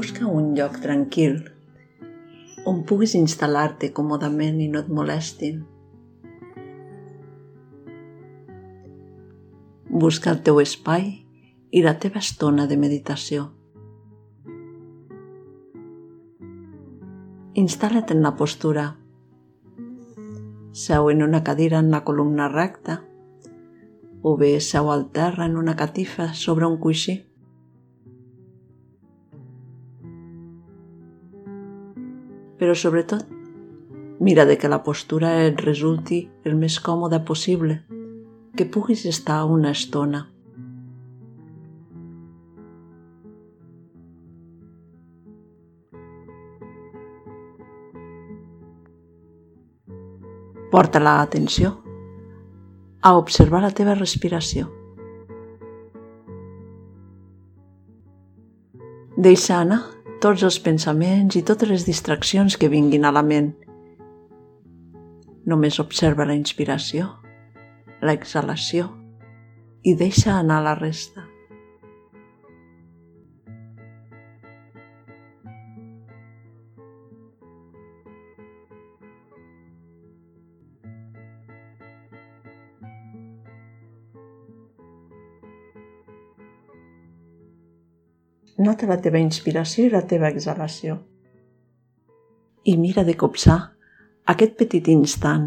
Busca un lloc tranquil on puguis instal·lar-te còmodament i no et molestin. Busca el teu espai i la teva estona de meditació. Instal·la't en la postura. Seu en una cadira en la columna recta o bé seu al terra en una catifa sobre un coixí. Però sobretot mira de que la postura et resulti el més còmoda possible, que puguis estar una estona. Porta la atenció a observar la teva respiració. Deixa anar tots els pensaments i totes les distraccions que vinguin a la ment. Només observa la inspiració, l'exhalació i deixa anar la resta. Nota la teva inspiració i la teva exhalació. I mira de copsar aquest petit instant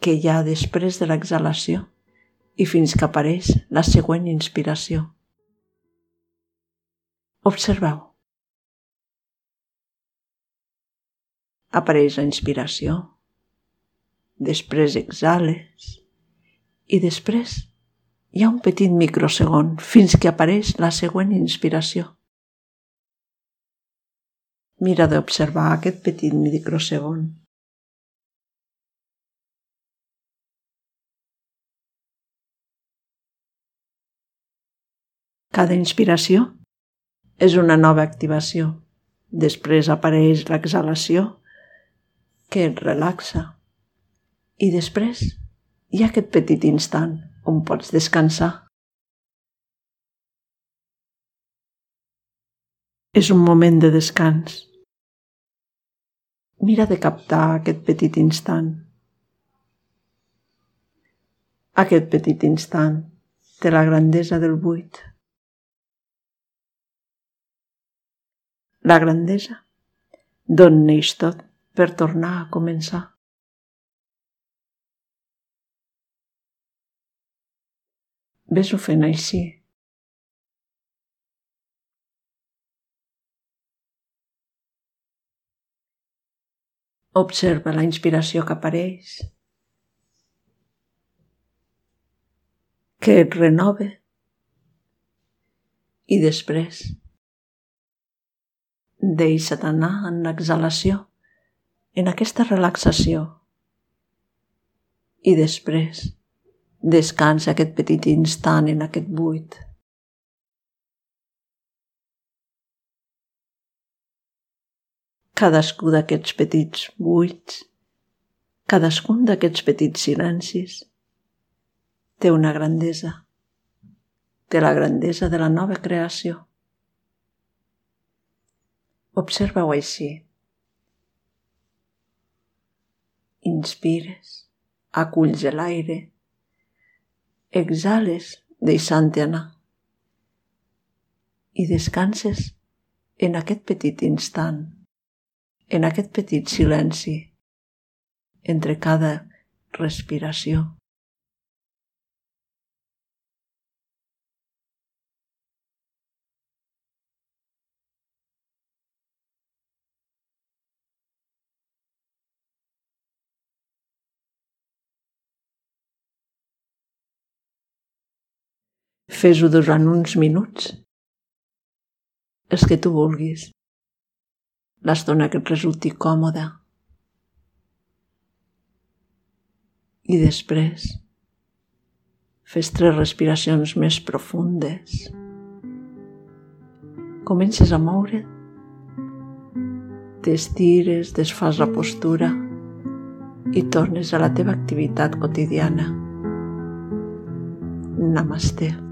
que hi ha després de l'exhalació i fins que apareix la següent inspiració. Observeu. Apareix la inspiració, després exhales i després hi ha un petit microsegon fins que apareix la següent inspiració. Mira d'observar aquest petit microsegon. Cada inspiració és una nova activació. Després apareix l'exhalació, que et relaxa. I després hi ha aquest petit instant on pots descansar. És un moment de descans. Mira de captar aquest petit instant. Aquest petit instant té la grandesa del buit. La grandesa d'on neix tot per tornar a començar. Ves-ho fent així, Observa la inspiració que apareix, que et renova i després deixa't anar en l'exhalació, en aquesta relaxació i després descansa aquest petit instant en aquest buit. Cadascú d'aquests petits buits, cadascun d'aquests petits silencis, té una grandesa, té la grandesa de la nova creació. Observa-ho així. Inspires, aculls l'aire, exhales deixant-te anar i descanses en aquest petit instant en aquest petit silenci entre cada respiració. Fes-ho durant uns minuts, els que tu vulguis l'estona que et resulti còmoda. I després fes tres respiracions més profundes. Comences a moure, t'estires, desfas la postura i tornes a la teva activitat quotidiana. Namaste.